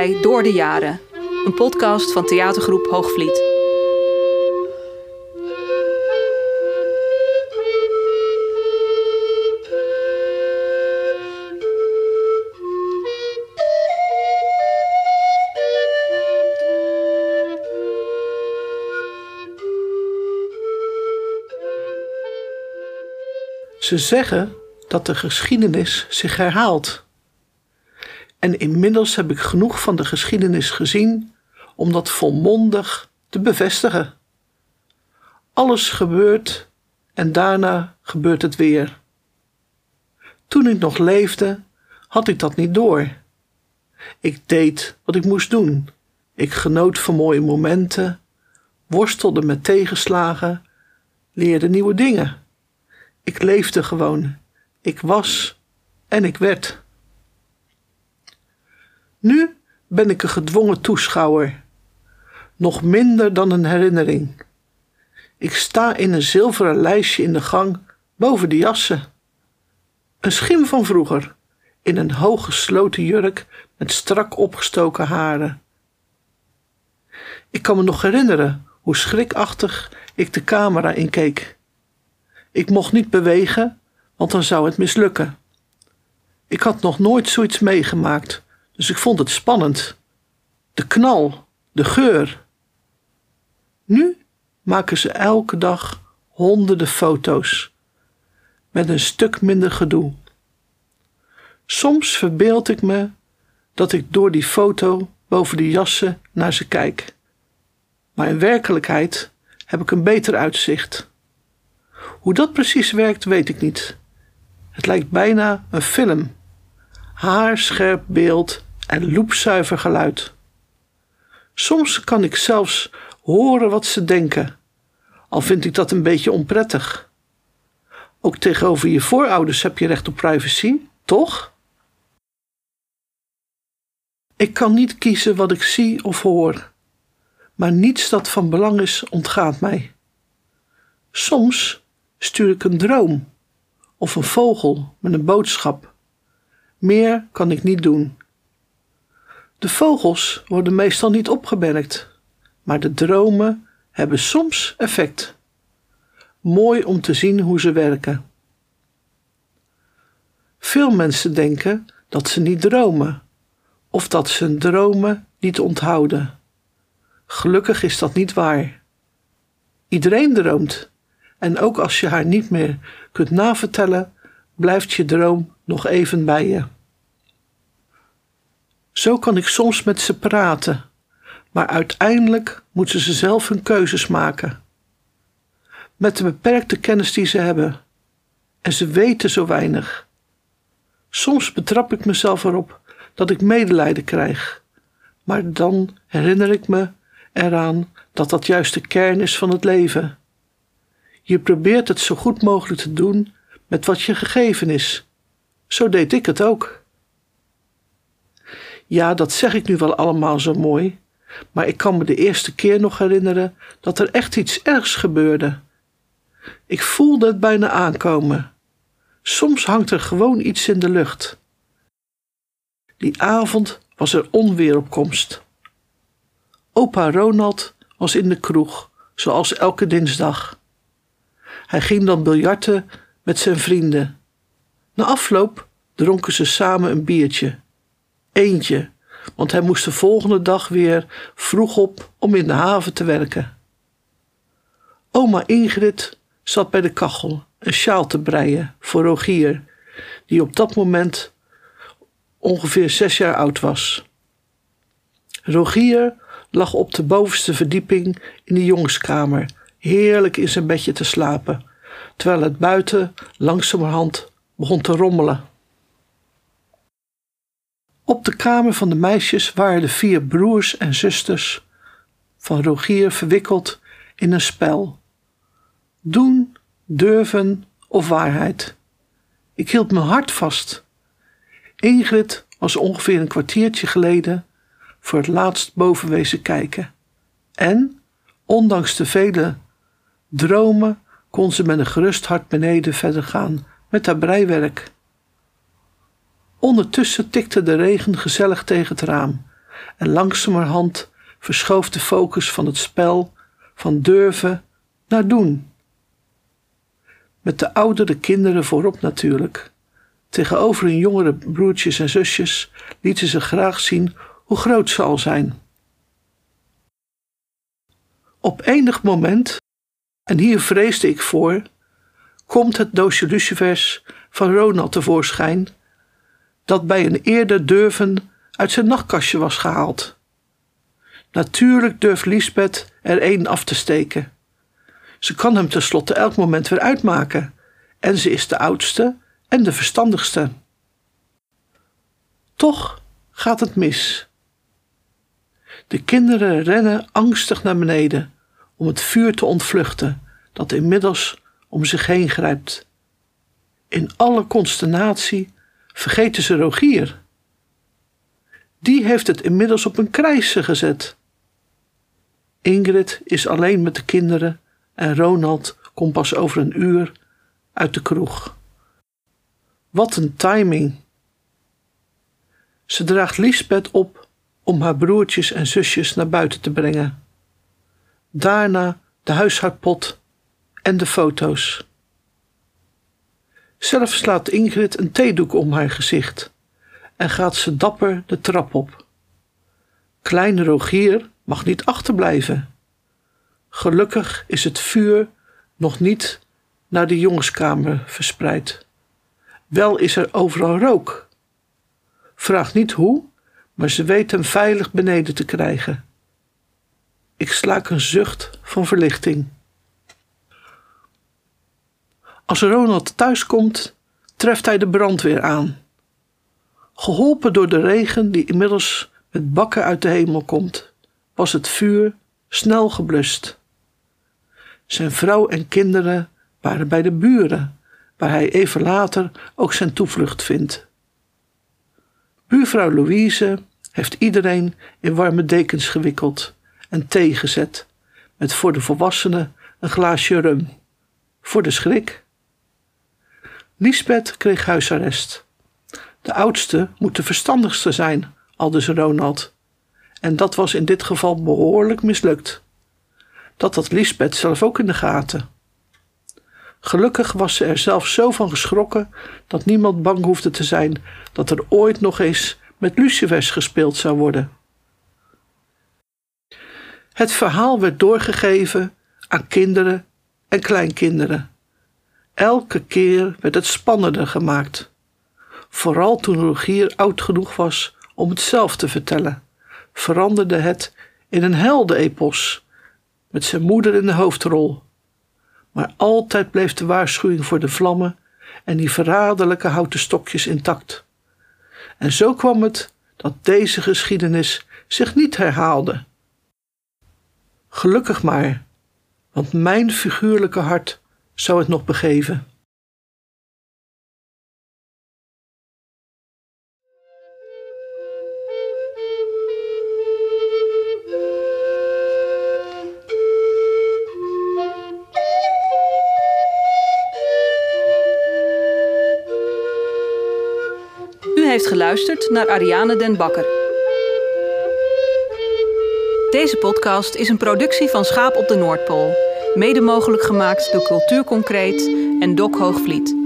Door de Jaren, een podcast van theatergroep Hoogvliet. Ze zeggen dat de geschiedenis zich herhaalt. En inmiddels heb ik genoeg van de geschiedenis gezien om dat volmondig te bevestigen. Alles gebeurt en daarna gebeurt het weer. Toen ik nog leefde, had ik dat niet door. Ik deed wat ik moest doen. Ik genoot van mooie momenten, worstelde met tegenslagen, leerde nieuwe dingen. Ik leefde gewoon. Ik was en ik werd. Nu ben ik een gedwongen toeschouwer, nog minder dan een herinnering. Ik sta in een zilveren lijstje in de gang boven de jassen. Een schim van vroeger, in een hooggesloten jurk met strak opgestoken haren. Ik kan me nog herinneren hoe schrikachtig ik de camera inkeek. Ik mocht niet bewegen, want dan zou het mislukken. Ik had nog nooit zoiets meegemaakt, dus ik vond het spannend. De knal, de geur. Nu maken ze elke dag honderden foto's met een stuk minder gedoe. Soms verbeeld ik me dat ik door die foto boven de jassen naar ze kijk. Maar in werkelijkheid heb ik een beter uitzicht. Hoe dat precies werkt, weet ik niet. Het lijkt bijna een film. Haarscherp beeld en loepzuiver geluid. Soms kan ik zelfs horen wat ze denken, al vind ik dat een beetje onprettig. Ook tegenover je voorouders heb je recht op privacy, toch? Ik kan niet kiezen wat ik zie of hoor, maar niets dat van belang is ontgaat mij. Soms stuur ik een droom of een vogel met een boodschap. Meer kan ik niet doen. De vogels worden meestal niet opgemerkt, maar de dromen hebben soms effect. Mooi om te zien hoe ze werken. Veel mensen denken dat ze niet dromen of dat ze hun dromen niet onthouden. Gelukkig is dat niet waar. Iedereen droomt en ook als je haar niet meer kunt navertellen, blijft je droom nog even bij je. Zo kan ik soms met ze praten, maar uiteindelijk moeten ze zelf hun keuzes maken. Met de beperkte kennis die ze hebben. En ze weten zo weinig. Soms betrap ik mezelf erop dat ik medelijden krijg, maar dan herinner ik me eraan dat dat juist de kern is van het leven. Je probeert het zo goed mogelijk te doen met wat je gegeven is. Zo deed ik het ook. Ja, dat zeg ik nu wel allemaal zo mooi, maar ik kan me de eerste keer nog herinneren dat er echt iets ergs gebeurde. Ik voelde het bijna aankomen. Soms hangt er gewoon iets in de lucht. Die avond was er onweer op komst. Opa Ronald was in de kroeg, zoals elke dinsdag. Hij ging dan biljarten met zijn vrienden. Na afloop dronken ze samen een biertje. Eentje, want hij moest de volgende dag weer vroeg op om in de haven te werken. Oma Ingrid zat bij de kachel een sjaal te breien voor Rogier, die op dat moment ongeveer zes jaar oud was. Rogier lag op de bovenste verdieping in de jongenskamer heerlijk in zijn bedje te slapen, terwijl het buiten langzamerhand begon te rommelen. Op de kamer van de meisjes waren de vier broers en zusters van Rogier verwikkeld in een spel. Doen, durven of waarheid. Ik hield mijn hart vast. Ingrid was ongeveer een kwartiertje geleden voor het laatst boven wezen kijken. En, ondanks de vele dromen kon ze met een gerust hart beneden verder gaan met haar breiwerk. Ondertussen tikte de regen gezellig tegen het raam en langzamerhand verschoof de focus van het spel van durven naar doen. Met de oudere kinderen voorop natuurlijk. Tegenover hun jongere broertjes en zusjes lieten ze graag zien hoe groot ze al zijn. Op enig moment, en hier vreesde ik voor, komt het doosje lucifers van Ronald tevoorschijn, dat bij een eerder durven uit zijn nachtkastje was gehaald. Natuurlijk durft Lisbeth er één af te steken. Ze kan hem tenslotte elk moment weer uitmaken, en ze is de oudste en de verstandigste. Toch gaat het mis. De kinderen rennen angstig naar beneden om het vuur te ontvluchten dat inmiddels om zich heen grijpt. In alle consternatie vergeten ze Rogier. Die heeft het inmiddels op een krijsje gezet. Ingrid is alleen met de kinderen en Ronald komt pas over een uur uit de kroeg. Wat een timing! Ze draagt Lisbeth op om haar broertjes en zusjes naar buiten te brengen. Daarna de huishoudpot en de foto's. Zelf slaat Ingrid een theedoek om haar gezicht en gaat ze dapper de trap op. Kleine Rogier mag niet achterblijven. Gelukkig is het vuur nog niet naar de jongenskamer verspreid. Wel is er overal rook. Vraag niet hoe, maar ze weet hem veilig beneden te krijgen. Ik slaak een zucht van verlichting. Als Ronald thuiskomt, treft hij de brandweer aan. Geholpen door de regen die inmiddels met bakken uit de hemel komt, was het vuur snel geblust. Zijn vrouw en kinderen waren bij de buren, waar hij even later ook zijn toevlucht vindt. Buurvrouw Louise heeft iedereen in warme dekens gewikkeld en thee gezet, met voor de volwassenen een glaasje rum. Voor de schrik. Lisbeth kreeg huisarrest. De oudste moet de verstandigste zijn, aldus Ronald. En dat was in dit geval behoorlijk mislukt. Dat had Lisbeth zelf ook in de gaten. Gelukkig was ze er zelf zo van geschrokken dat niemand bang hoefde te zijn dat er ooit nog eens met lucifers gespeeld zou worden. Het verhaal werd doorgegeven aan kinderen en kleinkinderen. Elke keer werd het spannender gemaakt. Vooral toen Rogier oud genoeg was om het zelf te vertellen, veranderde het in een heldenepos met zijn moeder in de hoofdrol. Maar altijd bleef de waarschuwing voor de vlammen en die verraderlijke houten stokjes intact. En zo kwam het dat deze geschiedenis zich niet herhaalde. Gelukkig maar, want mijn figuurlijke hart zou het nog begeven. U heeft geluisterd naar Ariane Den Bakker. Deze podcast is een productie van Schaap op de Noordpool. Mede mogelijk gemaakt door Cultuur Concreet en Dok Hoogvliet.